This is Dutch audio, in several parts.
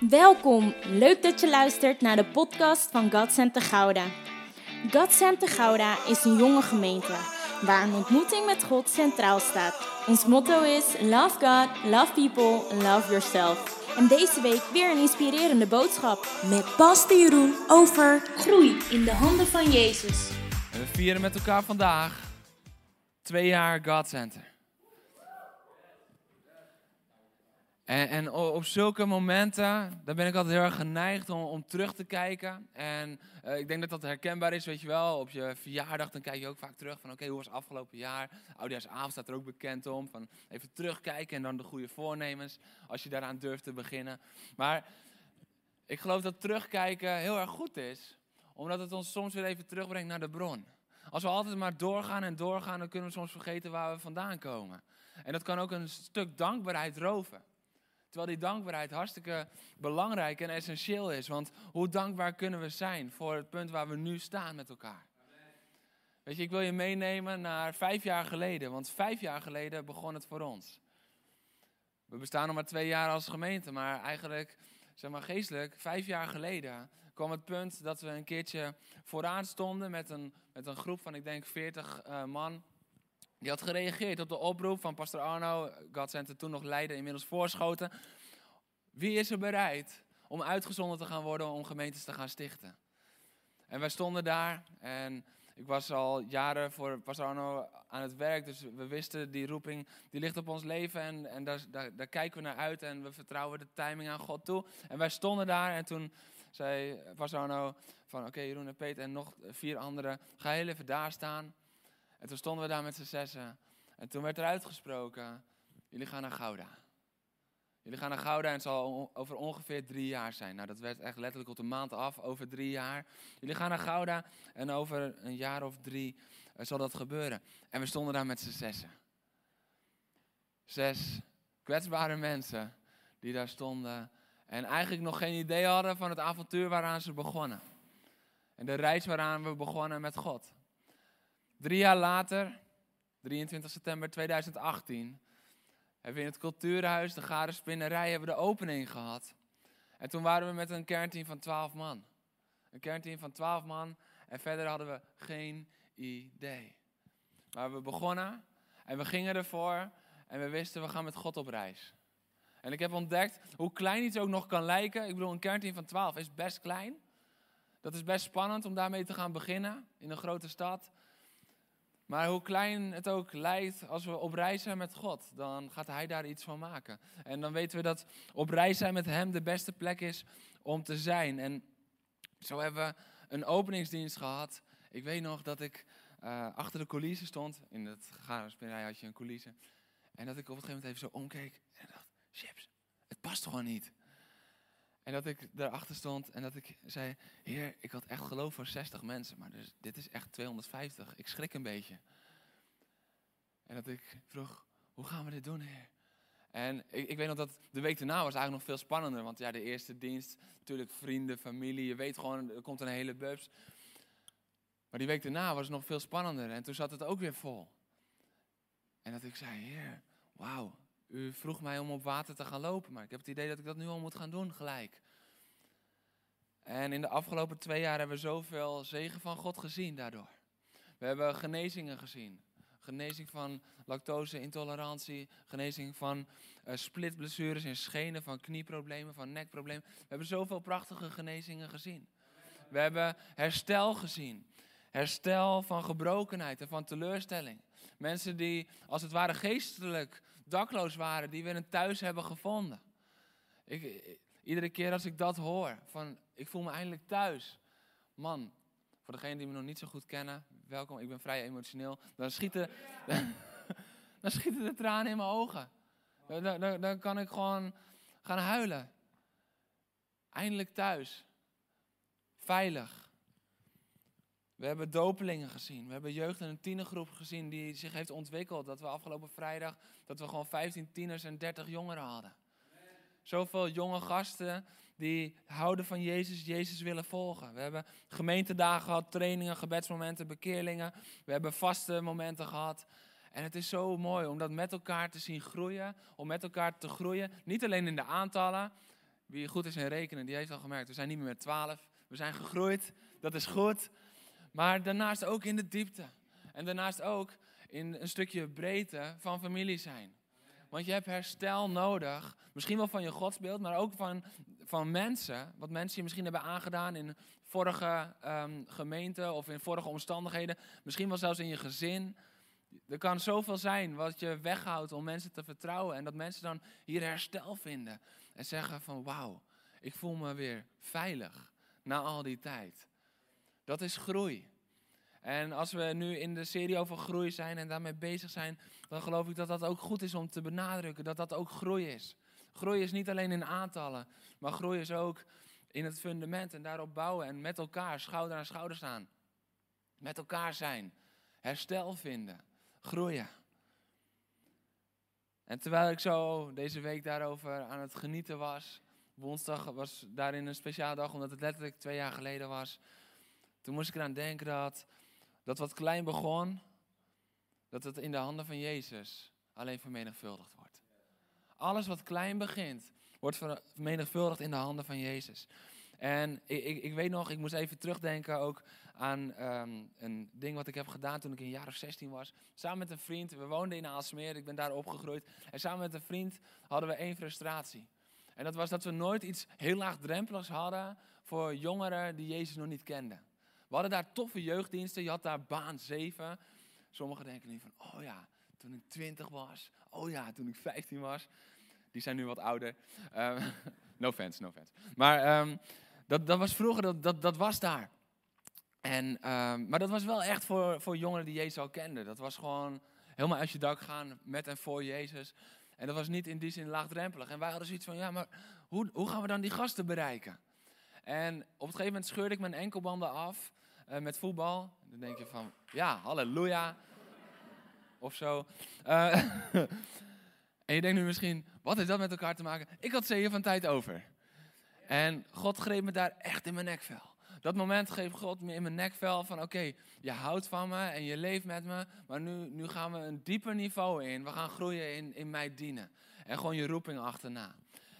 Welkom, leuk dat je luistert naar de podcast van God Center Gouda. God Center Gouda is een jonge gemeente waar een ontmoeting met God centraal staat. Ons motto is Love God, Love People, Love Yourself. En deze week weer een inspirerende boodschap met Pastor Jeroen over groei in de handen van Jezus. En we vieren met elkaar vandaag twee jaar God Center. En, en op zulke momenten, daar ben ik altijd heel erg geneigd om, om terug te kijken. En eh, ik denk dat dat herkenbaar is, weet je wel. Op je verjaardag, dan kijk je ook vaak terug van, oké, hoe was het afgelopen jaar? Oudejaarsavond staat er ook bekend om, van even terugkijken en dan de goede voornemens, als je daaraan durft te beginnen. Maar ik geloof dat terugkijken heel erg goed is, omdat het ons soms weer even terugbrengt naar de bron. Als we altijd maar doorgaan en doorgaan, dan kunnen we soms vergeten waar we vandaan komen. En dat kan ook een stuk dankbaarheid roven. Terwijl die dankbaarheid hartstikke belangrijk en essentieel is. Want hoe dankbaar kunnen we zijn voor het punt waar we nu staan met elkaar? Weet je, ik wil je meenemen naar vijf jaar geleden. Want vijf jaar geleden begon het voor ons. We bestaan nog maar twee jaar als gemeente. Maar eigenlijk, zeg maar geestelijk, vijf jaar geleden kwam het punt dat we een keertje vooraan stonden met een, met een groep van, ik denk, 40 eh, man. Die had gereageerd op de oproep van Pastor Arno, God Center toen nog leider, inmiddels voorschoten. Wie is er bereid om uitgezonden te gaan worden om gemeentes te gaan stichten? En wij stonden daar en ik was al jaren voor Pastor Arno aan het werk, dus we wisten die roeping, die ligt op ons leven en, en daar, daar, kijken we naar uit en we vertrouwen de timing aan God toe. En wij stonden daar en toen zei Pastor Arno van oké Jeroen en Peter en nog vier anderen, ga heel even daar staan. En toen stonden we daar met z'n zessen. En toen werd er uitgesproken, jullie gaan naar Gouda. Jullie gaan naar Gouda en het zal over ongeveer drie jaar zijn. Nou, dat werd echt letterlijk op de maand af, over drie jaar. Jullie gaan naar Gouda en over een jaar of drie eh, zal dat gebeuren. En we stonden daar met z'n zessen. Zes kwetsbare mensen die daar stonden. En eigenlijk nog geen idee hadden van het avontuur waaraan ze begonnen. En de reis waaraan we begonnen met God. Drie jaar later, 23 september 2018, hebben we in het cultuurhuis, de Gare Spinnerij, hebben we de opening gehad. En toen waren we met een kernteam van 12 man. Een kernteam van 12 man en verder hadden we geen idee. Maar we begonnen en we gingen ervoor en we wisten we gaan met God op reis. En ik heb ontdekt hoe klein iets ook nog kan lijken. Ik bedoel, een kernteam van 12 is best klein. Dat is best spannend om daarmee te gaan beginnen in een grote stad. Maar hoe klein het ook lijkt, als we op reis zijn met God, dan gaat Hij daar iets van maken. En dan weten we dat op reis zijn met Hem de beste plek is om te zijn. En zo hebben we een openingsdienst gehad. Ik weet nog dat ik eh, achter de coulissen stond. In het garenspinnerij had je een coulisse. En dat ik op een gegeven moment even zo omkeek en dacht, chips, het past gewoon niet. En dat ik daarachter stond en dat ik zei, heer, ik had echt geloof voor 60 mensen, maar dus, dit is echt 250. Ik schrik een beetje. En dat ik vroeg, hoe gaan we dit doen, heer? En ik, ik weet nog dat de week daarna was eigenlijk nog veel spannender. Want ja, de eerste dienst, natuurlijk vrienden, familie, je weet gewoon, er komt een hele bubs. Maar die week daarna was het nog veel spannender. En toen zat het ook weer vol. En dat ik zei, heer, wauw, u vroeg mij om op water te gaan lopen. Maar ik heb het idee dat ik dat nu al moet gaan doen gelijk. En in de afgelopen twee jaar hebben we zoveel zegen van God gezien daardoor. We hebben genezingen gezien. Genezing van lactose-intolerantie, genezing van eh, splitblessures in schenen, van knieproblemen, van nekproblemen. We hebben zoveel prachtige genezingen gezien. We hebben herstel gezien. Herstel van gebrokenheid en van teleurstelling. Mensen die als het ware geestelijk dakloos waren, die weer een thuis hebben gevonden. Ik, i- iedere keer als ik dat hoor, van ik voel me eindelijk thuis. Man, voor degenen die me nog niet zo goed kennen, welkom, ik ben vrij emotioneel. Dan schieten, dan schieten de tranen in mijn ogen. Dan- dan, dan kan ik gewoon gaan huilen. Eindelijk thuis. Veilig. We hebben dopelingen gezien. We hebben jeugd- en een tienergroep gezien die zich heeft ontwikkeld. Dat we afgelopen vrijdag, dat we gewoon 15 tieners en 30 jongeren hadden. Zoveel jonge gasten die houden van Jezus, Jezus willen volgen. We hebben gemeentedagen gehad, trainingen, gebedsmomenten, bekeerlingen. We hebben vaste momenten gehad. En het is zo mooi om dat met elkaar te zien groeien. Om met elkaar te groeien. Niet alleen in de aantallen. wie goed is in rekenen, die heeft al gemerkt, we zijn niet meer met twaalf. We zijn gegroeid, dat is goed. Maar daarnaast ook in de diepte. En daarnaast ook in een stukje breedte van familie zijn. Want je hebt herstel nodig. Misschien wel van je godsbeeld, maar ook van, van mensen. Wat mensen je misschien hebben aangedaan in vorige um, gemeenten of in vorige omstandigheden. Misschien wel zelfs in je gezin. Er kan zoveel zijn wat je weghoudt om mensen te vertrouwen. En dat mensen dan hier herstel vinden. En zeggen van wauw, ik voel me weer veilig na al die tijd. Dat is groei. En als we nu in de serie over groei zijn en daarmee bezig zijn, dan geloof ik dat dat ook goed is om te benadrukken, dat dat ook groei is. Groei is niet alleen in aantallen, maar groei is ook in het fundament en daarop bouwen en met elkaar schouder aan schouder staan. Met elkaar zijn, herstel vinden, groeien. En terwijl ik zo deze week daarover aan het genieten was, woensdag was daarin een speciale dag omdat het letterlijk twee jaar geleden was. Toen moest ik eraan denken dat, dat wat klein begon, dat het in de handen van Jezus alleen vermenigvuldigd wordt. Alles wat klein begint, wordt vermenigvuldigd in de handen van Jezus. En ik, ik, ik weet nog, ik moest even terugdenken ook aan ehm, een ding wat ik heb gedaan toen ik een jaar of 16 was. Samen met een vriend, we woonden in Aalsmeer, ik ben daar opgegroeid. En samen met een vriend hadden we één frustratie. En dat was dat we nooit iets heel laagdrempeligs hadden voor jongeren die Jezus nog niet kenden. We hadden daar toffe jeugddiensten, je had daar baan 7. Sommigen denken nu van, oh ja, toen ik 20 was. Oh ja, toen ik 15 was. Die zijn nu wat ouder. Um, no offense, no offense. Maar um, dat, dat was vroeger, dat, dat, was daar. En, um, maar dat was wel echt voor, voor jongeren die Jezus al kenden. Dat was gewoon helemaal uit je dak gaan met en voor Jezus. En dat was niet in die zin laagdrempelig. En wij hadden zoiets van, ja, maar hoe, hoe gaan we dan die gasten bereiken? En op een gegeven moment scheurde ik mijn enkelbanden af uh, met voetbal. Dan denk je van, ja, halleluja. Of zo. Uh, en je denkt nu misschien, wat heeft dat met elkaar te maken? Ik had zeeën van tijd over. En God greep me daar echt in mijn nekvel. Dat moment geeft God me in mijn nekvel van oké, je houdt van me en je leeft met me. Maar nu, nu gaan we een dieper niveau in. We gaan groeien in, in mij dienen. En gewoon je roeping achterna.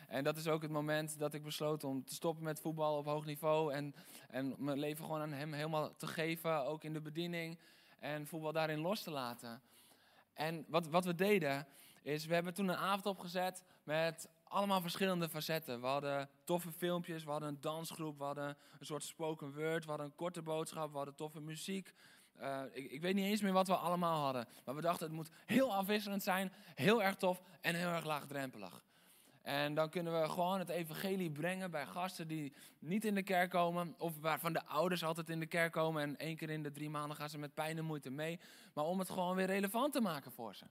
En dat is ook het moment dat ik besloot om te stoppen met voetbal op hoog niveau. En, en mijn leven gewoon aan hem helemaal te geven, ook in de bediening. En voetbal daarin los te laten. En wat, wat we deden, is we hebben toen een avond opgezet met allemaal verschillende facetten. We hadden toffe filmpjes, we hadden een dansgroep, we hadden een soort spoken word, we hadden een korte boodschap, we hadden toffe muziek. Uh, ik, ik, weet niet eens meer wat we allemaal hadden. Maar we dachten het moet heel afwisselend zijn, heel erg tof en heel erg laagdrempelig. En dan kunnen we gewoon het evangelie brengen bij gasten die niet in de kerk komen. Of waarvan de ouders altijd in de kerk komen. En één keer in de drie maanden gaan ze met pijn en moeite mee. Maar om het gewoon weer relevant te maken voor ze.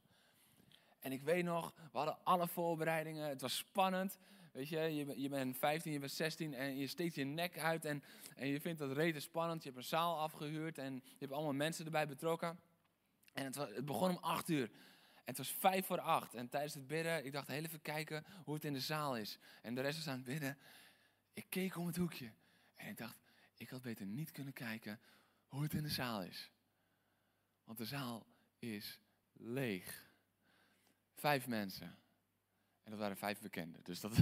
En ik weet nog, we hadden alle voorbereidingen. Het was spannend. Weet je, je, bent 15, je bent 16 en je steekt je nek uit. En, en je vindt dat reden spannend. Je hebt een zaal afgehuurd en je hebt allemaal mensen erbij betrokken. En het, het begon om 8 uur. Het was vijf voor acht. En tijdens het bidden, ik dacht heel even kijken hoe het in de zaal is. En de rest was aan het bidden. Ik keek om het hoekje. En ik dacht, ik had beter niet kunnen kijken hoe het in de zaal is. Want de zaal is leeg. Vijf mensen. En dat waren vijf bekenden. Dus dat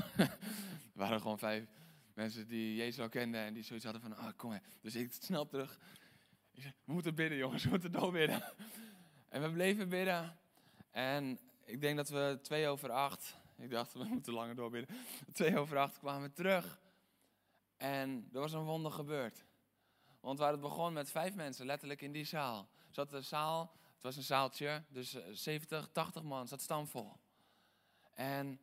waren gewoon vijf mensen die Jezus al kenden en die zoiets hadden van, ah, kom maar. Dus ik snel terug. Ik zei, we moeten bidden jongens, we moeten doorbidden. En we bleven bidden. En ik denk dat we twee over acht, ik dacht we moeten langer doorbidden. Twee over acht kwamen terug. En er was een wonder gebeurd. Want waar het begon met vijf mensen, letterlijk in die zaal. Zat de zaal, het was een zaaltje, dus 70, eh, 80 man, zat stamvol. En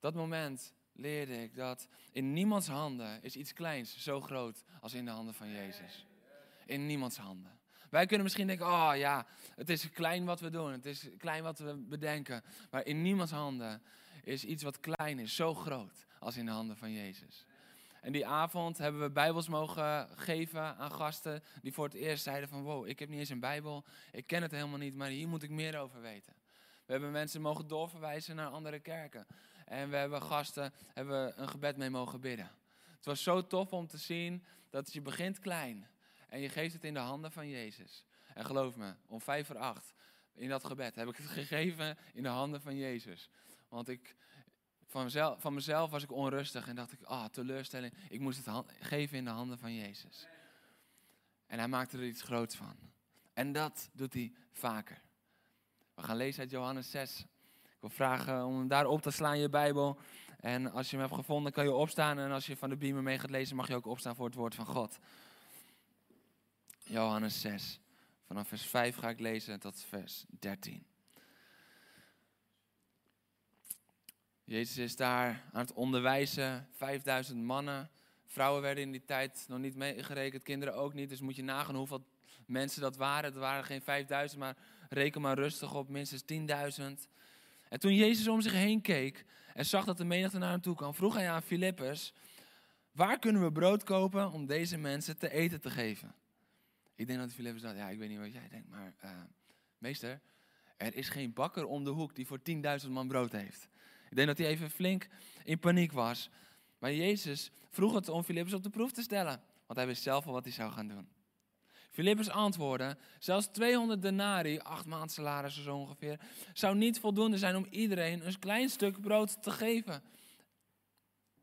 dat moment leerde ik dat in niemands handen is iets kleins zo groot als in de handen van Jezus. In niemands handen. Wij kunnen misschien denken, oh ja, het is klein wat we doen, het is klein wat we bedenken. Maar in niemands handen is iets wat klein is, zo groot als in de handen van Jezus. En die avond hebben we bijbels mogen geven aan gasten die voor het eerst zeiden van wow, ik heb niet eens een bijbel, ik ken het helemaal niet, maar hier moet ik meer over weten. We hebben mensen mogen doorverwijzen naar andere kerken. En we hebben gasten, hebben een gebed mee mogen bidden. Het was zo tof om te zien dat je begint klein. En je geeft het in de handen van Jezus. En geloof me, om vijf voor acht in dat gebed heb ik het gegeven in de handen van Jezus. Want ik van mezelf, van mezelf was ik onrustig en dacht ik, ah, teleurstelling. Ik moest het geven in de handen van Jezus. En hij maakte er iets groots van. En dat doet hij vaker. We gaan lezen uit Johannes 6. Ik wil vragen om daar op te slaan je Bijbel. En als je hem hebt gevonden, kan je opstaan. En als je van de beamer mee gaat lezen, mag je ook opstaan voor het woord van God. Johannes 6. Vanaf vers 5 ga ik lezen tot vers 13. Jezus is daar aan het onderwijzen, 5000 mannen. Vrouwen werden in die tijd nog niet meegerekend, kinderen ook niet. Dus moet je nagaan hoeveel mensen dat waren. Het waren geen 5000, maar reken maar rustig op, minstens 10.000. En toen Jezus om zich heen keek en zag dat de menigte naar hem toe kwam, vroeg hij aan Filippus: Waar kunnen we brood kopen om deze mensen te eten te geven? Ik denk dat Filippus dacht: Ja, ik weet niet wat jij denkt, maar uh, meester, er is geen bakker om de hoek die voor 10.000 man brood heeft. Ik denk dat hij even flink in paniek was. Maar Jezus vroeg het om Filippus op de proef te stellen, want hij wist zelf al wat hij zou gaan doen. Filippus antwoordde, zelfs 200 denari, acht maand salarissen zo ongeveer, zou niet voldoende zijn om iedereen een klein stuk brood te geven.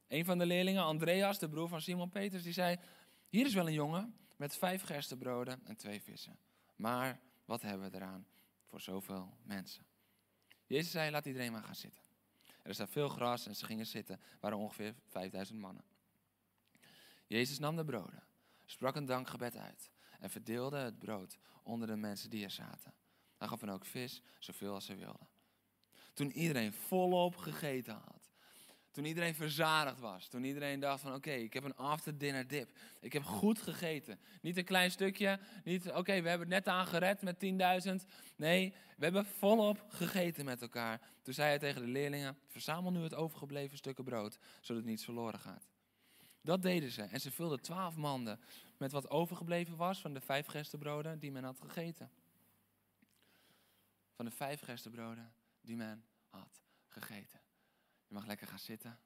Een van de leerlingen, Andreas, de broer van Simon Peters, die zei, hier is wel een jongen met vijf gerstebroden en twee vissen. Maar wat hebben we eraan voor zoveel mensen? Jezus zei, laat iedereen maar gaan zitten. Er staat veel gras en ze gingen zitten, waren ongeveer 5000 mannen. Jezus nam de broden, sprak een dankgebed uit en verdeelde het brood onder de mensen die er zaten. Hij gaf hen ook vis, zoveel als ze wilden. Toen iedereen volop gegeten had, toen iedereen verzadigd was, toen iedereen dacht van oké, ik heb een after dinner dip. Ik heb goed gegeten. Niet een klein stukje, niet oké, we hebben het net aangered met 10.000. Nee, we hebben volop gegeten met elkaar. Toen zei hij tegen de leerlingen, verzamel nu het overgebleven stukken brood, zodat het niet verloren gaat. Dat deden ze en ze vulden twaalf manden met wat overgebleven was van de vijf gerstebroden die men had gegeten. Van de vijf gerstebroden die men had gegeten. Je mag lekker gaan zitten.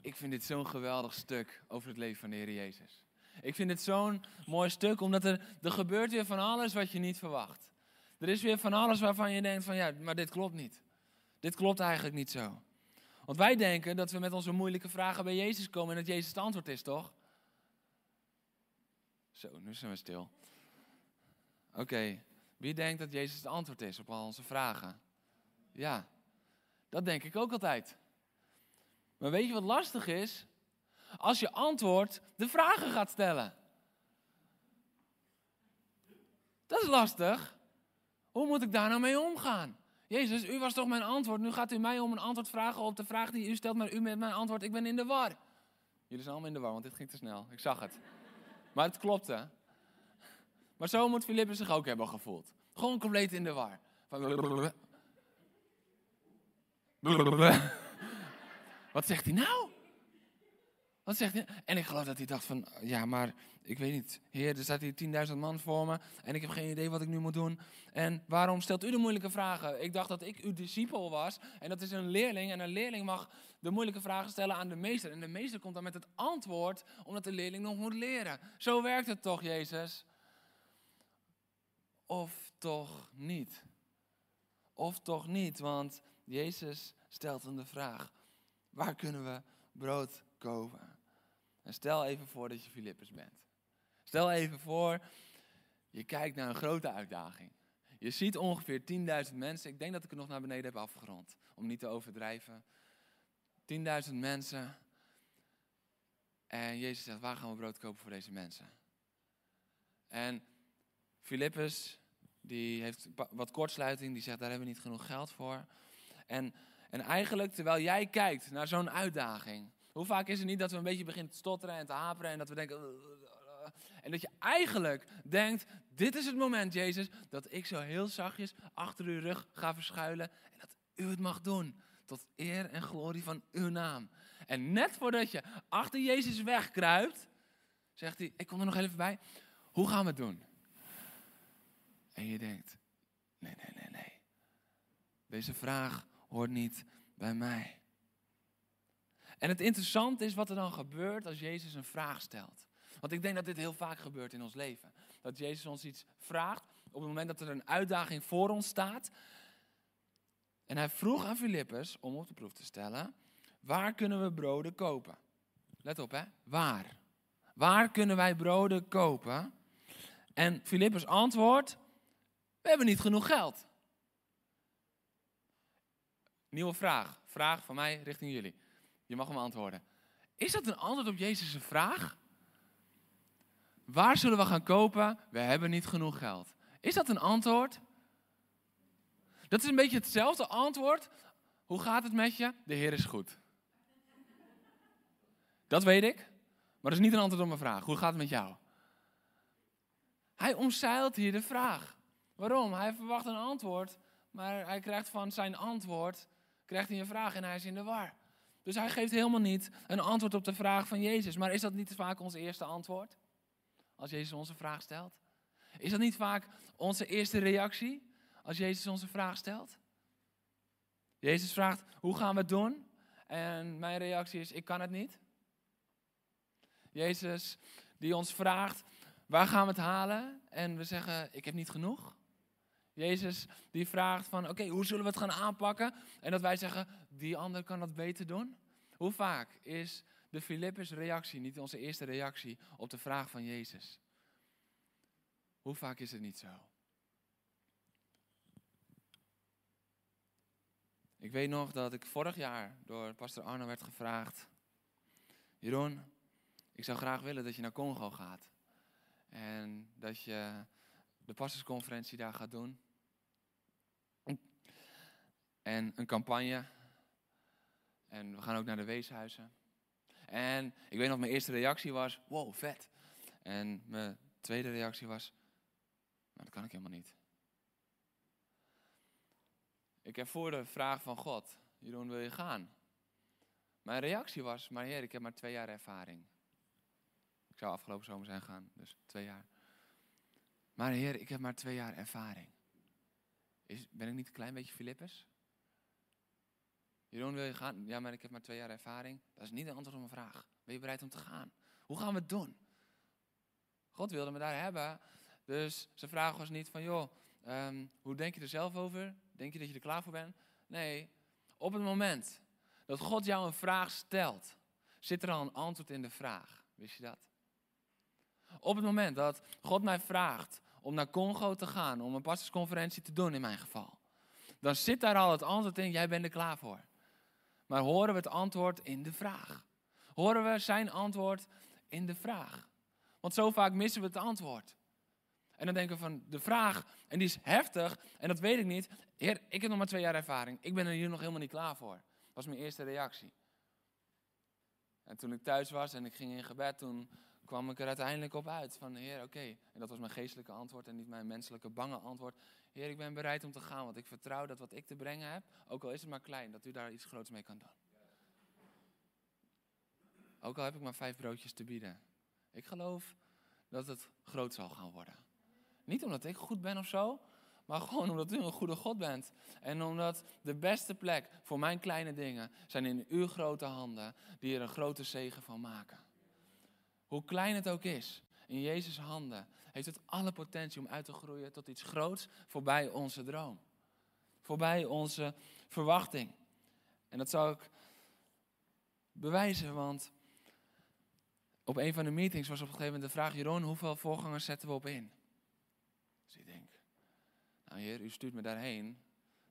Ik vind dit zo'n geweldig stuk over het leven van de Heer Jezus. Ik vind dit zo'n mooi stuk, omdat er, er gebeurt weer van alles wat je niet verwacht. Er is weer van alles waarvan je denkt van ja, maar dit klopt niet. Dit klopt eigenlijk niet zo. Want wij denken dat we met onze moeilijke vragen bij Jezus komen en dat Jezus het antwoord is, toch? Zo, nu zijn we stil. Oké, wie denkt dat Jezus het antwoord is op al onze vragen? Ja, dat denk ik ook altijd. Maar weet je wat lastig is? Als je antwoord de vragen gaat stellen. Dat is lastig. Hoe moet ik daar nou mee omgaan? Jezus, u was toch mijn antwoord. Nu gaat u mij om een antwoord vragen op de vraag die u stelt, maar u met mijn antwoord, ik ben in de war. Jullie zijn allemaal in de war, want dit ging te snel. Ik zag het. Maar het klopte. Maar zo moet Filippus zich ook hebben gevoeld. Gewoon compleet in de war. Wat zegt hij nou? Wat zegt hij? En ik geloof dat hij dacht van, ja, maar ik weet niet. Heer, er staat hier 10.000 man voor me en ik heb geen idee wat ik nu moet doen. En waarom stelt u de moeilijke vragen? Ik dacht dat ik uw discipel was en dat is een leerling. En een leerling mag de moeilijke vragen stellen aan de meester. En de meester komt dan met het antwoord, omdat de leerling nog moet leren. Zo werkt het toch, Jezus? Of toch niet? Of toch niet, want Jezus stelt hem de vraag, waar kunnen we brood kopen? En stel even voor dat je Filippus bent. Stel even voor, je kijkt naar een grote uitdaging. Je ziet ongeveer 10.000 mensen. Ik denk dat ik het nog naar beneden heb afgerond, om niet te overdrijven. 10.000 mensen. En Jezus zegt, waar gaan we brood kopen voor deze mensen? En Filippus, die heeft wat kortsluiting, die zegt, daar hebben we niet genoeg geld voor. En, en eigenlijk, terwijl jij kijkt naar zo'n uitdaging, hoe vaak is het niet dat we een beetje beginnen te stotteren en te haperen en dat we denken. En dat je eigenlijk denkt: dit is het moment, Jezus, dat ik zo heel zachtjes achter uw rug ga verschuilen en dat u het mag doen. Tot eer en glorie van uw naam. En net voordat je achter Jezus wegkruipt, zegt hij: Ik kom er nog even bij. Hoe gaan we het doen? En je denkt: Nee, nee, nee, nee. Deze vraag hoort niet bij mij. En het interessante is wat er dan gebeurt als Jezus een vraag stelt. Want ik denk dat dit heel vaak gebeurt in ons leven. Dat Jezus ons iets vraagt op het moment dat er een uitdaging voor ons staat. En hij vroeg aan Filippus om op de proef te stellen, waar kunnen we broden kopen? Let op hè, waar? Waar kunnen wij broden kopen? En Filippus antwoordt, we hebben niet genoeg geld. Nieuwe vraag, vraag van mij richting jullie. Je mag hem antwoorden. Is dat een antwoord op Jezus' vraag? Waar zullen we gaan kopen? We hebben niet genoeg geld. Is dat een antwoord? Dat is een beetje hetzelfde antwoord. Hoe gaat het met je? De Heer is goed. Dat weet ik, maar dat is niet een antwoord op mijn vraag. Hoe gaat het met jou? Hij omzeilt hier de vraag. Waarom? Hij verwacht een antwoord, maar hij krijgt van zijn antwoord krijgt hij een vraag en hij is in de war. Dus hij geeft helemaal niet een antwoord op de vraag van Jezus. Maar is dat niet vaak ons eerste antwoord? Als Jezus onze vraag stelt? Is dat niet vaak onze eerste reactie als Jezus onze vraag stelt? Jezus vraagt, hoe gaan we het doen? En mijn reactie is, ik kan het niet. Jezus die ons vraagt, waar gaan we het halen? En we zeggen, ik heb niet genoeg. Jezus die vraagt van, oké, hoe zullen we het gaan aanpakken? En dat wij zeggen, die ander kan dat beter doen. Hoe vaak is de Filippus reactie niet onze eerste reactie op de vraag van Jezus? Hoe vaak is het niet zo? Ik weet nog dat ik vorig jaar door pastor Arno werd gevraagd: Jeroen, ik zou graag willen dat je naar Congo gaat. En dat je de pastorsconferentie daar gaat doen. En een campagne. En we gaan ook naar de weeshuizen. En ik weet nog, mijn eerste reactie was, wow, vet. En mijn tweede reactie was, dat kan ik helemaal niet. Ik heb voor de vraag van God, Jeroen, wil je gaan? Mijn reactie was, maar heer, ik heb maar twee jaar ervaring. Ik zou afgelopen zomer zijn gaan, dus twee jaar. Maar heer, ik heb maar twee jaar ervaring. Is, ben ik niet een klein beetje Filippus? Jeroen, wil je gaan? Ja, maar ik heb maar twee jaar ervaring. Dat is niet een antwoord op mijn vraag. Ben je bereid om te gaan? Hoe gaan we het doen? God wilde me daar hebben. Dus zijn vraag was niet van, joh, ehm, hoe denk je er zelf over? Denk je dat je er klaar voor bent? Nee, op het moment dat God jou een vraag stelt, zit er al een antwoord in de vraag. Wist je dat? Op het moment dat God mij vraagt om naar Congo te gaan, om een pastorsconferentie te doen in mijn geval, dan zit daar al het antwoord in, jij bent er klaar voor. Maar horen we het antwoord in de vraag? Horen we zijn antwoord in de vraag? Want zo vaak missen we het antwoord. En dan denken we van de vraag, en die is heftig, en dat weet ik niet. Heer, ik heb nog maar twee jaar ervaring. Ik ben er hier nog helemaal niet klaar voor. Dat was mijn eerste reactie. En toen ik thuis was en ik ging in gebed, toen kwam ik er uiteindelijk op uit van Heer, oké. En dat was mijn geestelijke antwoord en niet mijn menselijke bange antwoord. Heer, ik ben bereid om te gaan, want ik vertrouw dat wat ik te brengen heb, ook al is het maar klein, dat u daar iets groots mee kan doen. Ook al heb ik maar vijf broodjes te bieden. Ik geloof dat het groot zal gaan worden. Niet omdat ik goed ben of zo, maar gewoon omdat u een goede God bent. En omdat de beste plek voor mijn kleine dingen zijn in uw grote handen, die er een grote zegen van maken. Hoe klein het ook is, in Jezus' handen heeft het alle potentie om uit te groeien tot iets groots voorbij onze droom. Voorbij onze verwachting. En dat zou ik bewijzen, want op een van de meetings was op een gegeven moment de vraag: Jeroen, hoeveel voorgangers zetten we op in? Dus ik denk, nou heer, u stuurt me daarheen,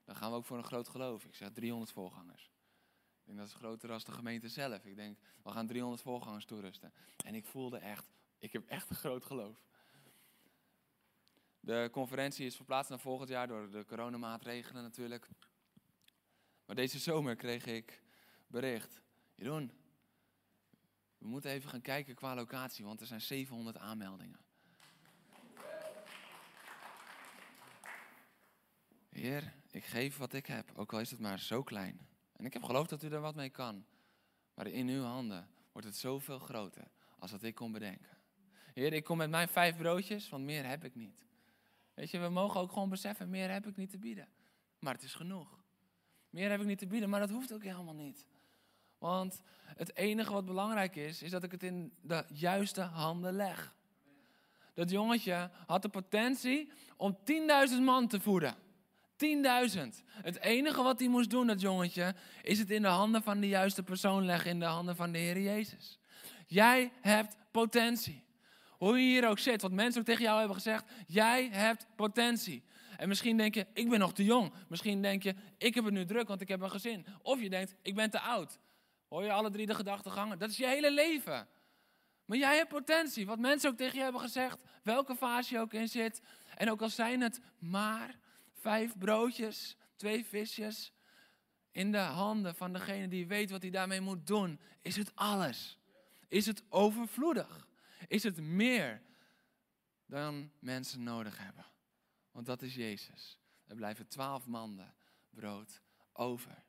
dan gaan we ook voor een groot geloof. Ik zeg 300 voorgangers. Ik denk dat is groter dan de gemeente zelf. Ik denk, we gaan 300 voorgangers toerusten. En ik voelde echt, ik heb echt een groot geloof. De conferentie is verplaatst naar volgend jaar door de coronamaatregelen natuurlijk. Maar deze zomer kreeg ik bericht. Jeroen, we moeten even gaan kijken qua locatie, want er zijn 700 aanmeldingen. Heer, ik geef wat ik heb, ook al is het maar zo klein. En ik heb geloofd dat u er wat mee kan. Maar in uw handen wordt het zoveel groter als wat ik kon bedenken. Heer, ik kom met mijn vijf broodjes, want meer heb ik niet. Weet je, we mogen ook gewoon beseffen, meer heb ik niet te bieden. Maar het is genoeg. Meer heb ik niet te bieden, maar dat hoeft ook helemaal niet. Want het enige wat belangrijk is, is dat ik het in de juiste handen leg. Dat jongetje had de potentie om 10.000 man te voeden. 10.000. Het enige wat hij moest doen, dat jongetje, is het in de handen van de juiste persoon leggen, in de handen van de Heer Jezus. Jij hebt potentie. Hoe je hier ook zit, wat mensen ook tegen jou hebben gezegd, jij hebt potentie. En misschien denk je, ik ben nog te jong. Misschien denk je, ik heb het nu druk, want ik heb een gezin. Of je denkt, ik ben te oud. Hoor je alle drie de gedachten gangen? Dat is je hele leven. Maar jij hebt potentie. Wat mensen ook tegen je hebben gezegd, welke fase je ook in zit. En ook al zijn het maar vijf broodjes, twee visjes in de handen van degene die weet wat hij daarmee moet doen, is het alles. Is het overvloedig? Is het meer dan mensen nodig hebben? Want dat is Jezus. Er blijven twaalf manden brood over.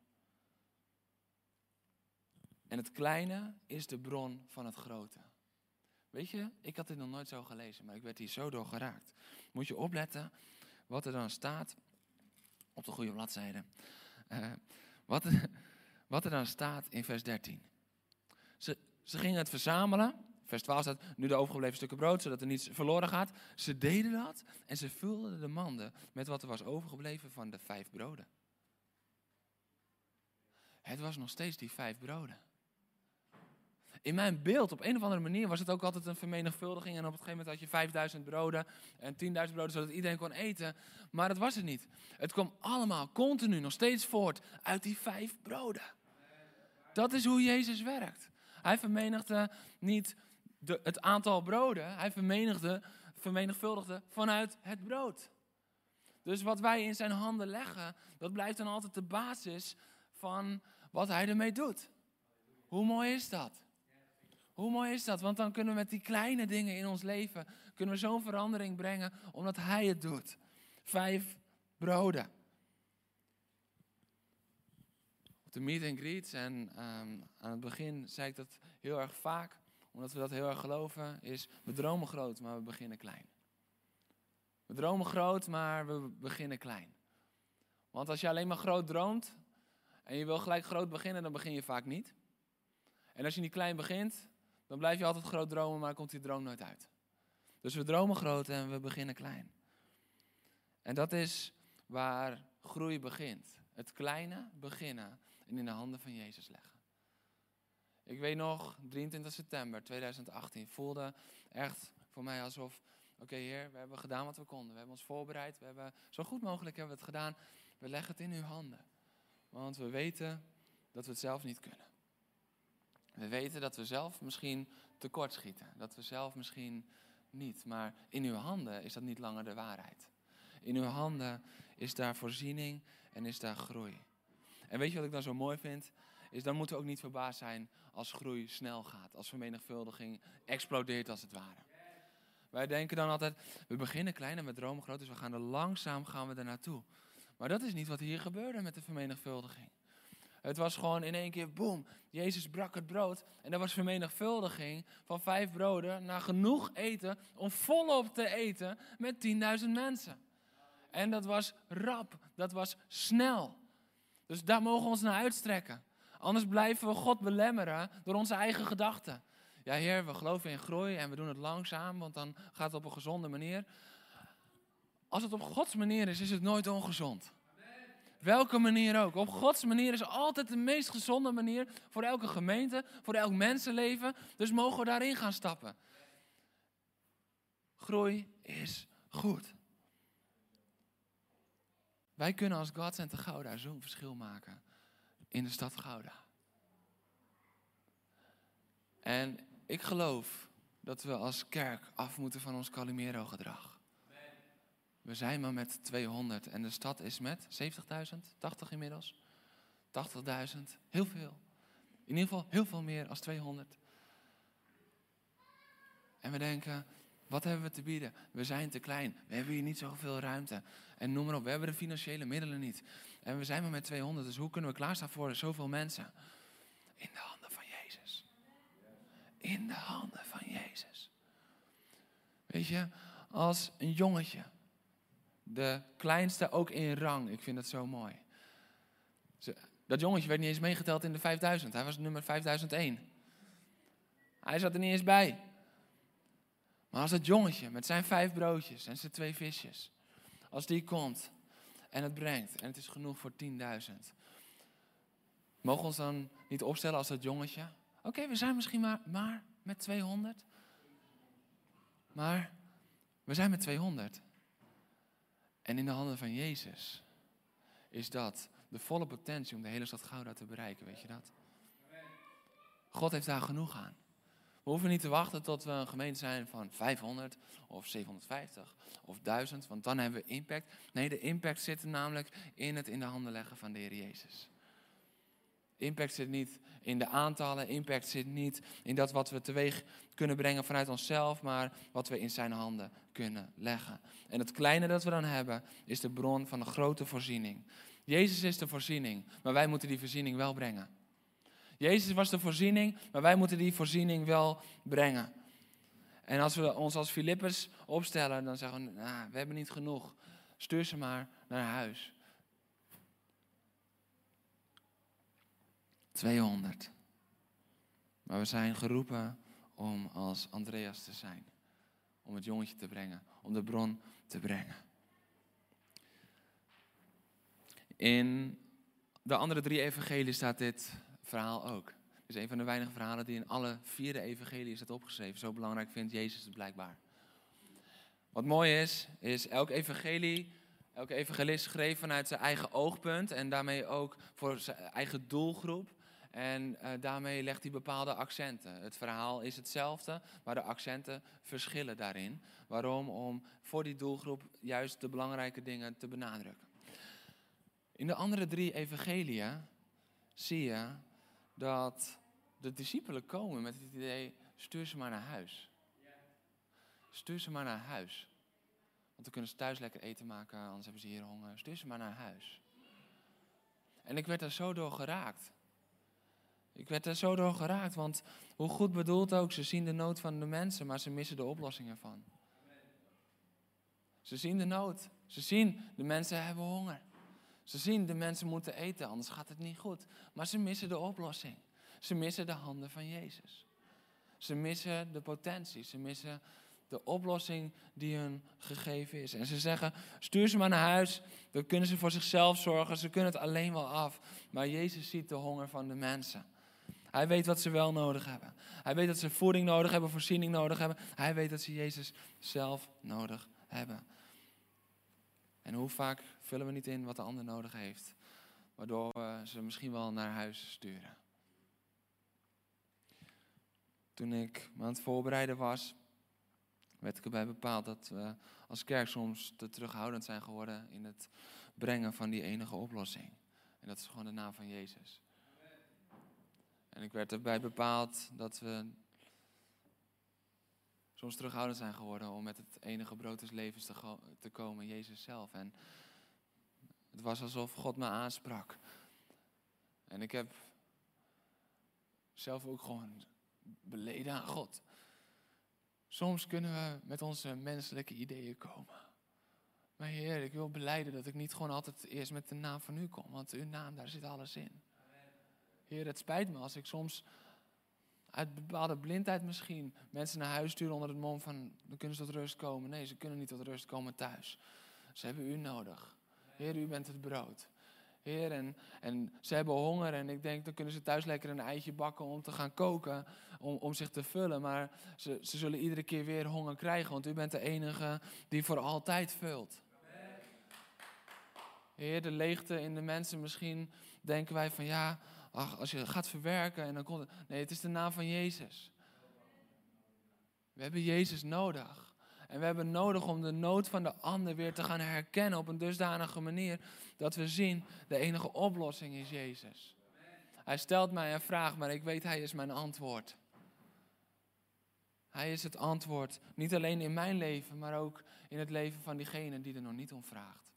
En het kleine is de bron van het grote. Weet je, ik had dit nog nooit zo gelezen, maar ik werd hier zo door geraakt. Moet je opletten wat er dan staat op de goede bladzijde. Uh, wat, wat er dan staat in vers 13. Ze, ze gingen het verzamelen. Vers 12 staat, nu de overgebleven stukken brood, zodat er niets verloren gaat. Ze deden dat en ze vulden de manden met wat er was overgebleven van de vijf broden. Het was nog steeds die vijf broden in mijn beeld, op een of andere manier, was het ook altijd een vermenigvuldiging. En op een gegeven moment had je 5000 broden en 10.000 broden, zodat iedereen kon eten. Maar dat was het niet. Het kwam allemaal continu, nog steeds voort, uit die vijf broden. Dat is hoe Jezus werkt. Hij vermenigde niet de, het aantal broden, hij vermenigvuldigde vanuit het brood. Dus wat wij in zijn handen leggen, dat blijft dan altijd de basis van wat hij ermee doet. Hoe mooi is dat? Hoe mooi is dat? Want dan kunnen we met die kleine dingen in ons leven, kunnen we zo'n verandering brengen, omdat Hij het doet. Vijf broden. Op de meet and greets en ehm, aan het begin zei ik dat heel erg vaak, omdat we dat heel erg geloven, is we dromen groot, maar we beginnen klein. We dromen groot, maar we beginnen klein. Want als je alleen maar groot droomt en je wil gelijk groot beginnen, dan begin je vaak niet. En als je niet klein begint, dan blijf je altijd groot dromen, maar komt die droom nooit uit. Dus we dromen groot en we beginnen klein. En dat is waar groei begint. Het kleine beginnen en in de handen van Jezus leggen. Ik weet nog, 23 september 2018 voelde echt voor mij alsof, oké Heer, we hebben gedaan wat we konden. We hebben ons voorbereid, we hebben zo goed mogelijk hebben we het gedaan. We leggen het in uw handen. Want we weten dat we het zelf niet kunnen. We weten dat we zelf misschien tekortschieten. Dat we zelf misschien niet. Maar in uw handen is dat niet langer de waarheid. In uw handen is daar voorziening en is daar groei. En weet je wat ik dan zo mooi vind? Is dan moeten we ook niet verbaasd zijn als groei snel gaat. Als vermenigvuldiging explodeert als het ware. Wij denken dan altijd, we beginnen klein en we dromen groot, dus we gaan er langzaam gaan we er naartoe. Maar dat is niet wat hier gebeurde met de vermenigvuldiging. Het was gewoon in één keer, boem, Jezus brak het brood. En er was vermenigvuldiging van vijf broden naar genoeg eten om volop te eten met 10.000 mensen. En dat was rap, dat was snel. Dus daar mogen we ons naar uitstrekken. Anders blijven we God belemmeren door onze eigen gedachten. Ja, Heer, we geloven in groei en we doen het langzaam, want dan gaat het op een gezonde manier. Als het op Gods manier is, is het nooit ongezond. Welke manier ook. Op Gods manier is altijd de meest gezonde manier voor elke gemeente, voor elk mensenleven. Dus mogen we daarin gaan stappen. Groei is goed. Wij kunnen als God en te Gouda zo'n verschil maken in de stad Gouda. En ik geloof dat we als kerk af moeten van ons Calimero gedrag. We zijn maar met 200 en de stad is met 70.000, 80 inmiddels. 80.000, heel veel. In ieder geval heel veel meer als 200. En we denken, wat hebben we te bieden? We zijn te klein. We hebben hier niet zoveel ruimte. En noem maar op, we hebben de financiële middelen niet. En we zijn maar met 200, dus hoe kunnen we klaarstaan voor zoveel mensen? In de handen van Jezus. In de handen van Jezus. Weet je, als een jongetje de kleinste ook in rang. Ik vind dat zo mooi. Dat jongetje werd niet eens meegeteld in de 5000. Hij was nummer 5001. Hij zat er niet eens bij. Maar als dat jongetje met zijn vijf broodjes en zijn twee visjes, als die komt en het brengt. En het is genoeg voor 10.000. Mogen we ons dan niet opstellen als dat jongetje? Oké, we zijn misschien maar, maar met 200. Maar we zijn met 200. En in de handen van Jezus is dat de volle potentie om de hele stad Gouda te bereiken, weet je dat? God heeft daar genoeg aan. We hoeven niet te wachten tot we een gemeente zijn van 500 of 750 of 1000, want dan hebben we impact. Nee, de impact zit namelijk in het in de handen leggen van de Heer Jezus. Impact zit niet in de aantallen, impact zit niet in dat wat we teweeg kunnen brengen vanuit onszelf, maar wat we in zijn handen kunnen leggen. En het kleine dat we dan hebben, is de bron van een grote voorziening. Jezus is de voorziening, maar wij moeten die voorziening wel brengen. Jezus was de voorziening, maar wij moeten die voorziening wel brengen. En als we ons als Filippus opstellen, dan zeggen we, nou, we hebben niet genoeg. Stuur ze maar naar huis. 200. Maar we zijn geroepen om als Andreas te zijn. Om het jongetje te brengen, om de bron te brengen. In de andere drie evangeliën staat dit verhaal ook. Het is een van de weinige verhalen die in alle vier de evangeliën staat opgeschreven. Zo belangrijk vindt Jezus het blijkbaar. Wat mooi is, is elk evangelie, elke evangelist schreef vanuit zijn eigen oogpunt en daarmee ook voor zijn eigen doelgroep. En uh, daarmee legt hij bepaalde accenten. Het verhaal is hetzelfde, maar de accenten verschillen daarin. Waarom? Om voor die doelgroep juist de belangrijke dingen te benadrukken. In de andere drie evangeliën zie je dat de discipelen komen met het idee: stuur ze maar naar huis. Stuur ze maar naar huis. Want dan kunnen ze thuis lekker eten maken, anders hebben ze hier honger. Stuur ze maar naar huis. En ik werd daar zo door geraakt. Ik werd er zo door geraakt, want hoe goed bedoeld ook, ze zien de nood van de mensen, maar ze missen de oplossing ervan. Ze zien de nood. Ze zien de mensen hebben honger. Ze zien de mensen moeten eten, anders gaat het niet goed. Maar ze missen de oplossing. Ze missen de handen van Jezus. Ze missen de potentie. Ze missen de oplossing die hun gegeven is. En ze zeggen: stuur ze maar naar huis. Dan kunnen ze voor zichzelf zorgen. Ze kunnen het alleen wel af. Maar Jezus ziet de honger van de mensen. Hij weet wat ze wel nodig hebben. Hij weet dat ze voeding nodig hebben, voorziening nodig hebben. Hij weet dat ze Jezus zelf nodig hebben. En hoe vaak vullen we niet in wat de ander nodig heeft, waardoor we ze misschien wel naar huis sturen. Toen ik me aan het voorbereiden was, werd ik erbij bepaald dat we als kerk soms te terughoudend zijn geworden in het brengen van die enige oplossing. En dat is gewoon de naam van Jezus. En ik werd erbij bepaald dat we soms terughoudend zijn geworden om met het enige brood des levens te, komen, Jezus zelf. En het was alsof God me aansprak. En ik heb zelf ook gewoon beleden aan God. Soms kunnen we met onze menselijke ideeën komen. Maar Heer, ik wil beleiden dat ik niet gewoon altijd eerst met de naam van U kom, want Uw naam, daar zit alles in. Heer, het spijt me als ik soms uit bepaalde blindheid misschien mensen naar huis sturen onder het mom van, dan kunnen ze tot rust komen. Nee, ze kunnen niet tot rust komen thuis. Ze hebben U nodig. Heer, U bent het brood. Heer, en, en ze hebben honger en ik denk, dan kunnen ze thuis lekker een eitje bakken om te gaan koken, om, om zich te vullen. Maar ze, ze zullen iedere keer weer honger krijgen, want u bent de enige die voor altijd vult. Heer, de leegte in de mensen, misschien denken wij van ja, ach, als je gaat verwerken en dan komt het. Nee, het is de naam van Jezus. We hebben Jezus nodig. En we hebben nodig om de nood van de ander weer te gaan herkennen op een dusdanige manier dat we zien, de enige oplossing is Jezus. Hij stelt mij een vraag, maar ik weet, hij is mijn antwoord. Hij is het antwoord, niet alleen in mijn leven, maar ook in het leven van diegene die er nog niet om vraagt.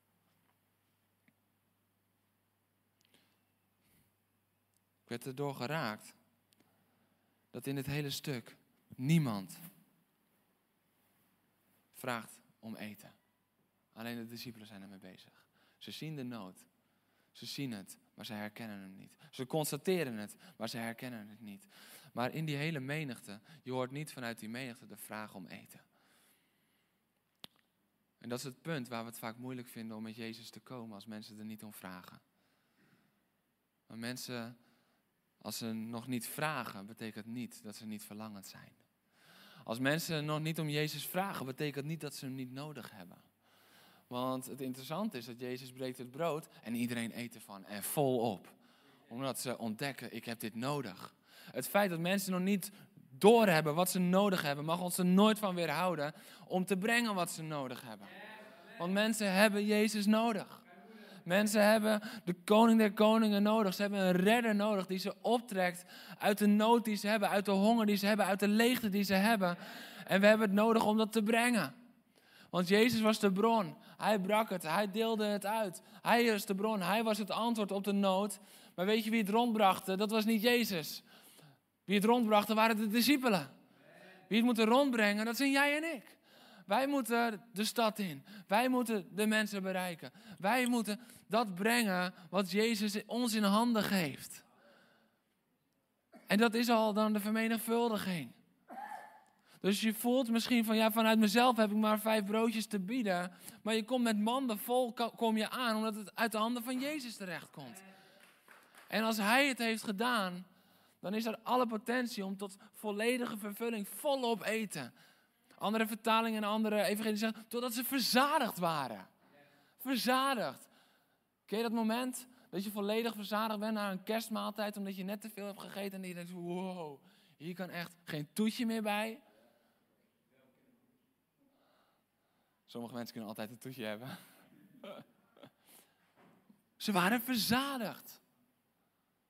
Ik werd erdoor geraakt dat in dit hele stuk niemand vraagt om eten. Alleen de discipelen zijn ermee bezig. Ze zien de nood. Ze zien het, maar ze herkennen hem niet. Ze constateren het, maar ze herkennen het niet. Maar in die hele menigte, je hoort niet vanuit die menigte de vraag om eten. En dat is het punt waar we het vaak moeilijk vinden om met Jezus te komen als mensen er niet om vragen. Maar mensen, als ze nog niet vragen, betekent niet dat ze niet verlangend zijn. Als mensen nog niet om Jezus vragen, betekent niet dat ze hem niet nodig hebben. Want het interessante is dat Jezus breekt het brood en iedereen eet ervan en volop. Omdat ze ontdekken, ik heb dit nodig. Het feit dat mensen nog niet doorhebben wat ze nodig hebben, mag ons er nooit van weerhouden om te brengen wat ze nodig hebben. Want mensen hebben Jezus nodig. Mensen hebben de koning der koningen nodig. Ze hebben een redder nodig die ze optrekt uit de nood die ze hebben, uit de honger die ze hebben, uit de leegte die ze hebben. En we hebben het nodig om dat te brengen. Want Jezus was de bron. Hij brak het, hij deelde het uit. Hij is de bron, hij was het antwoord op de nood. Maar weet je wie het rondbracht? Dat was niet Jezus. Wie het rondbracht, waren de discipelen. Wie het moeten rondbrengen, dat zijn jij en ik. Wij moeten de stad in. Wij moeten de mensen bereiken. Wij moeten dat brengen wat Jezus ons in handen geeft. En dat is al dan de vermenigvuldiging. Dus je voelt misschien van ja, vanuit mezelf heb ik maar vijf broodjes te bieden. Maar je komt met manden vol, kom je aan, omdat het uit de handen van Jezus terecht komt. En als Hij het heeft gedaan, dan is er alle potentie om tot volledige vervulling volop eten. Andere vertalingen en andere evangelieën zeggen, totdat ze verzadigd waren. Verzadigd. Ken je dat moment dat je volledig verzadigd bent na een kerstmaaltijd omdat je net te veel hebt gegeten en je denkt, wow, hier kan echt geen toetje meer bij. Sommige mensen kunnen altijd een toetje hebben. Ze waren verzadigd.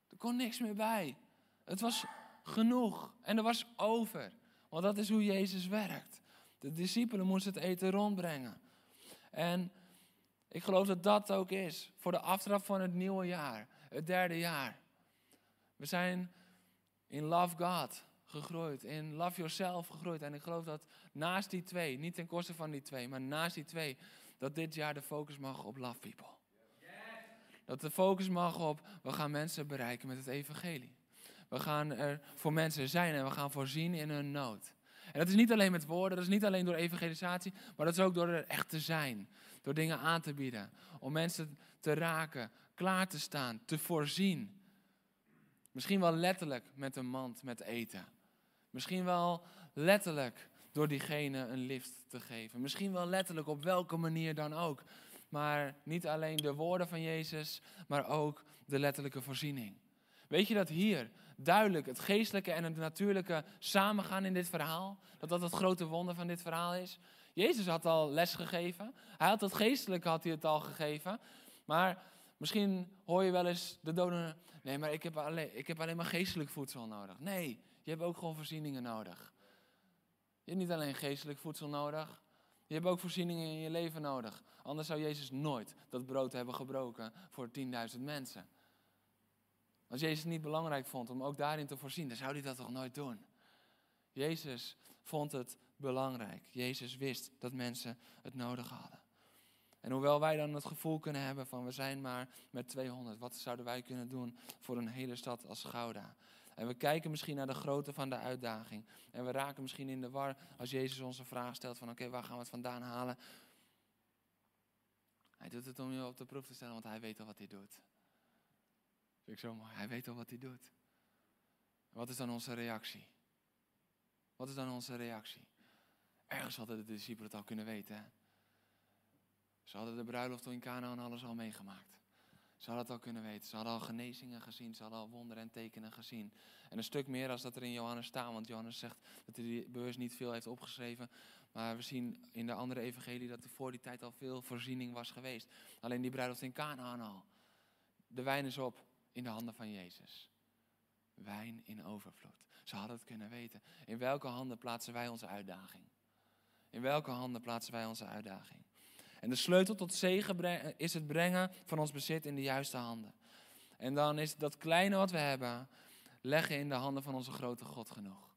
Er kon niks meer bij. Het was genoeg en er was over. Want dat is hoe Jezus werkt. De discipelen moesten het eten rondbrengen. En ik geloof dat dat ook is voor de aftrap van het nieuwe jaar, het derde jaar. We zijn in Love God gegroeid, in Love Yourself gegroeid. En ik geloof dat naast die twee, niet ten koste van die twee, maar naast die twee, dat dit jaar de focus mag op Love People. Dat de focus mag op, we gaan mensen bereiken met het evangelie. We gaan er voor mensen zijn en we gaan voorzien in hun nood. En dat is niet alleen met woorden, dat is niet alleen door evangelisatie, maar dat is ook door er echt te zijn. Door dingen aan te bieden. Om mensen te raken, klaar te staan, te voorzien. Misschien wel letterlijk met een mand met eten. Misschien wel letterlijk door diegene een lift te geven. Misschien wel letterlijk op welke manier dan ook. Maar niet alleen de woorden van Jezus, maar ook de letterlijke voorziening. Weet je dat hier duidelijk het geestelijke en het natuurlijke samengaan in dit verhaal? Dat dat het grote wonder van dit verhaal is? Jezus had al les gegeven. Hij had het geestelijke had hij het al gegeven. Maar misschien hoor je wel eens de doden. Nee, maar ik heb alleen, ik heb alleen maar geestelijk voedsel nodig. Nee, je hebt ook gewoon voorzieningen nodig. Je hebt niet alleen geestelijk voedsel nodig. Je hebt ook voorzieningen in je leven nodig. Anders zou Jezus nooit dat brood hebben gebroken voor 10.000 mensen. Als Jezus het niet belangrijk vond om ook daarin te voorzien, dan zou hij dat toch nooit doen. Jezus vond het belangrijk. Jezus wist dat mensen het nodig hadden. En hoewel wij dan het gevoel kunnen hebben van we zijn maar met 200, wat zouden wij kunnen doen voor een hele stad als Gouda? En we kijken misschien naar de grootte van de uitdaging. En we raken misschien in de war als Jezus ons een vraag stelt van oké, waar gaan we het vandaan halen? Hij doet het om je op de proef te stellen, want hij weet al wat hij doet. Vind ik zo mooi. Hij weet al wat hij doet. Wat is dan onze reactie? Wat is dan onze reactie? Ergens hadden de discipelen het al kunnen weten. Ze hadden de bruiloft in Cana en alles al meegemaakt. Ze hadden het al kunnen weten. Ze hadden al genezingen gezien. Ze hadden al wonderen en tekenen gezien. En een stuk meer als dat er in Johannes staat. Want Johannes zegt dat hij bewust niet veel heeft opgeschreven. Maar we zien in de andere evangelie dat er voor die tijd al veel voorziening was geweest. Alleen die bruiloft in Canaan al. De wijn is op in de handen van Jezus. Wijn in overvloed. Ze hadden het kunnen weten. In welke handen plaatsen wij onze uitdaging? In welke handen plaatsen wij onze uitdaging? En de sleutel tot zegen is het brengen van ons bezit in de juiste handen. En dan is dat kleine wat we hebben, leggen in de handen van onze grote God genoeg.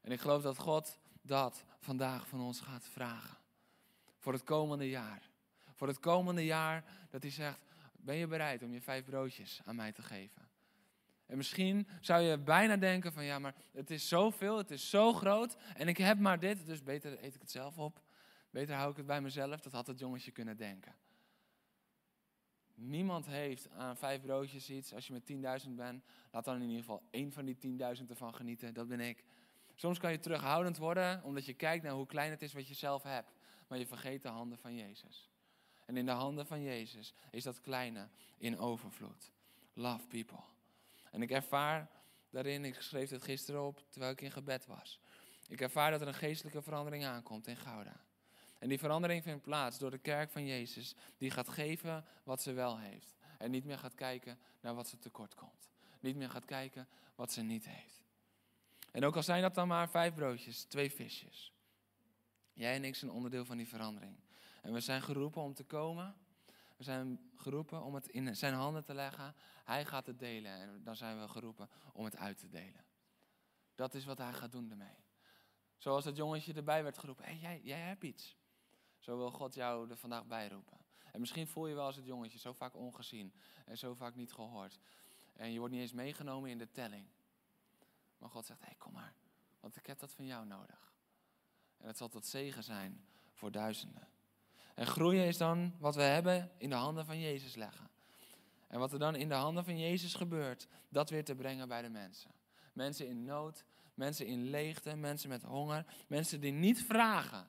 En ik geloof dat God dat vandaag van ons gaat vragen. Voor het komende jaar. Voor het komende jaar dat hij zegt, ben je bereid om je vijf broodjes aan mij te geven? En misschien zou je bijna denken van ja, maar het is zoveel, het is zo groot en ik heb maar dit, dus beter eet ik het zelf op. Beter hou ik het bij mezelf, dat had het jongetje kunnen denken. Niemand heeft aan vijf broodjes iets. Als je met 10.000 bent, laat dan in ieder geval één van die 10.000 ervan genieten. Dat ben ik. Soms kan je terughoudend worden, omdat je kijkt naar hoe klein het is wat je zelf hebt. Maar je vergeet de handen van Jezus. En in de handen van Jezus is dat kleine in overvloed. Love people. En ik ervaar daarin, ik schreef het gisteren op terwijl ik in gebed was. Ik ervaar dat er een geestelijke verandering aankomt in Gouda. En die verandering vindt plaats door de kerk van Jezus, die gaat geven wat ze wel heeft. En niet meer gaat kijken naar wat ze tekort komt. Niet meer gaat kijken wat ze niet heeft. En ook al zijn dat dan maar vijf broodjes, twee visjes. Jij en ik zijn onderdeel van die verandering. En we zijn geroepen om te komen. We zijn geroepen om het in zijn handen te leggen. Hij gaat het delen en dan zijn we geroepen om het uit te delen. Dat is wat hij gaat doen ermee. Zoals het jongetje erbij werd geroepen. Hey, jij, jij hebt iets. Zo wil God jou er vandaag bij roepen. En misschien voel je wel als het jongetje zo vaak ongezien en zo vaak niet gehoord. En je wordt niet eens meegenomen in de telling. Maar God zegt, hé, hey, kom maar. Want ik heb dat van jou nodig. En het zal tot zegen zijn voor duizenden. En groeien is dan wat we hebben in de handen van Jezus leggen. En wat er dan in de handen van Jezus gebeurt, dat weer te brengen bij de mensen. Mensen in nood, mensen in leegte, mensen met honger, mensen die niet vragen.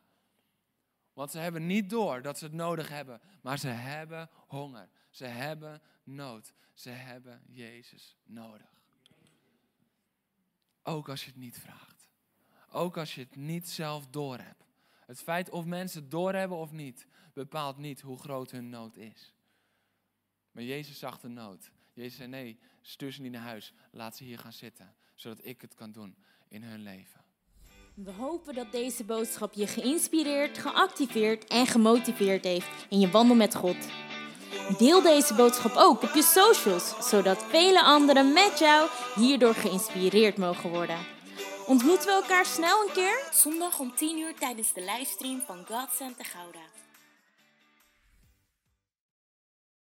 Want ze hebben niet door dat ze het nodig hebben, maar ze hebben honger. Ze hebben nood. Ze hebben Jezus nodig. Ook als je het niet vraagt. Ook als je het niet zelf doorhebt. Het feit of mensen doorhebben of niet, bepaalt niet hoe groot hun nood is. Maar Jezus zag de nood. Jezus zei: Nee, stuur ze niet naar huis. Laat ze hier gaan zitten, zodat ik het kan doen in hun leven. We hopen dat deze boodschap je geïnspireerd, geactiveerd en gemotiveerd heeft in je wandel met God. Deel deze boodschap ook op je socials, zodat vele anderen met jou hierdoor geïnspireerd mogen worden. Ontmoeten we elkaar snel een keer? Zondag om 10 uur tijdens de livestream van God Santa Gouda.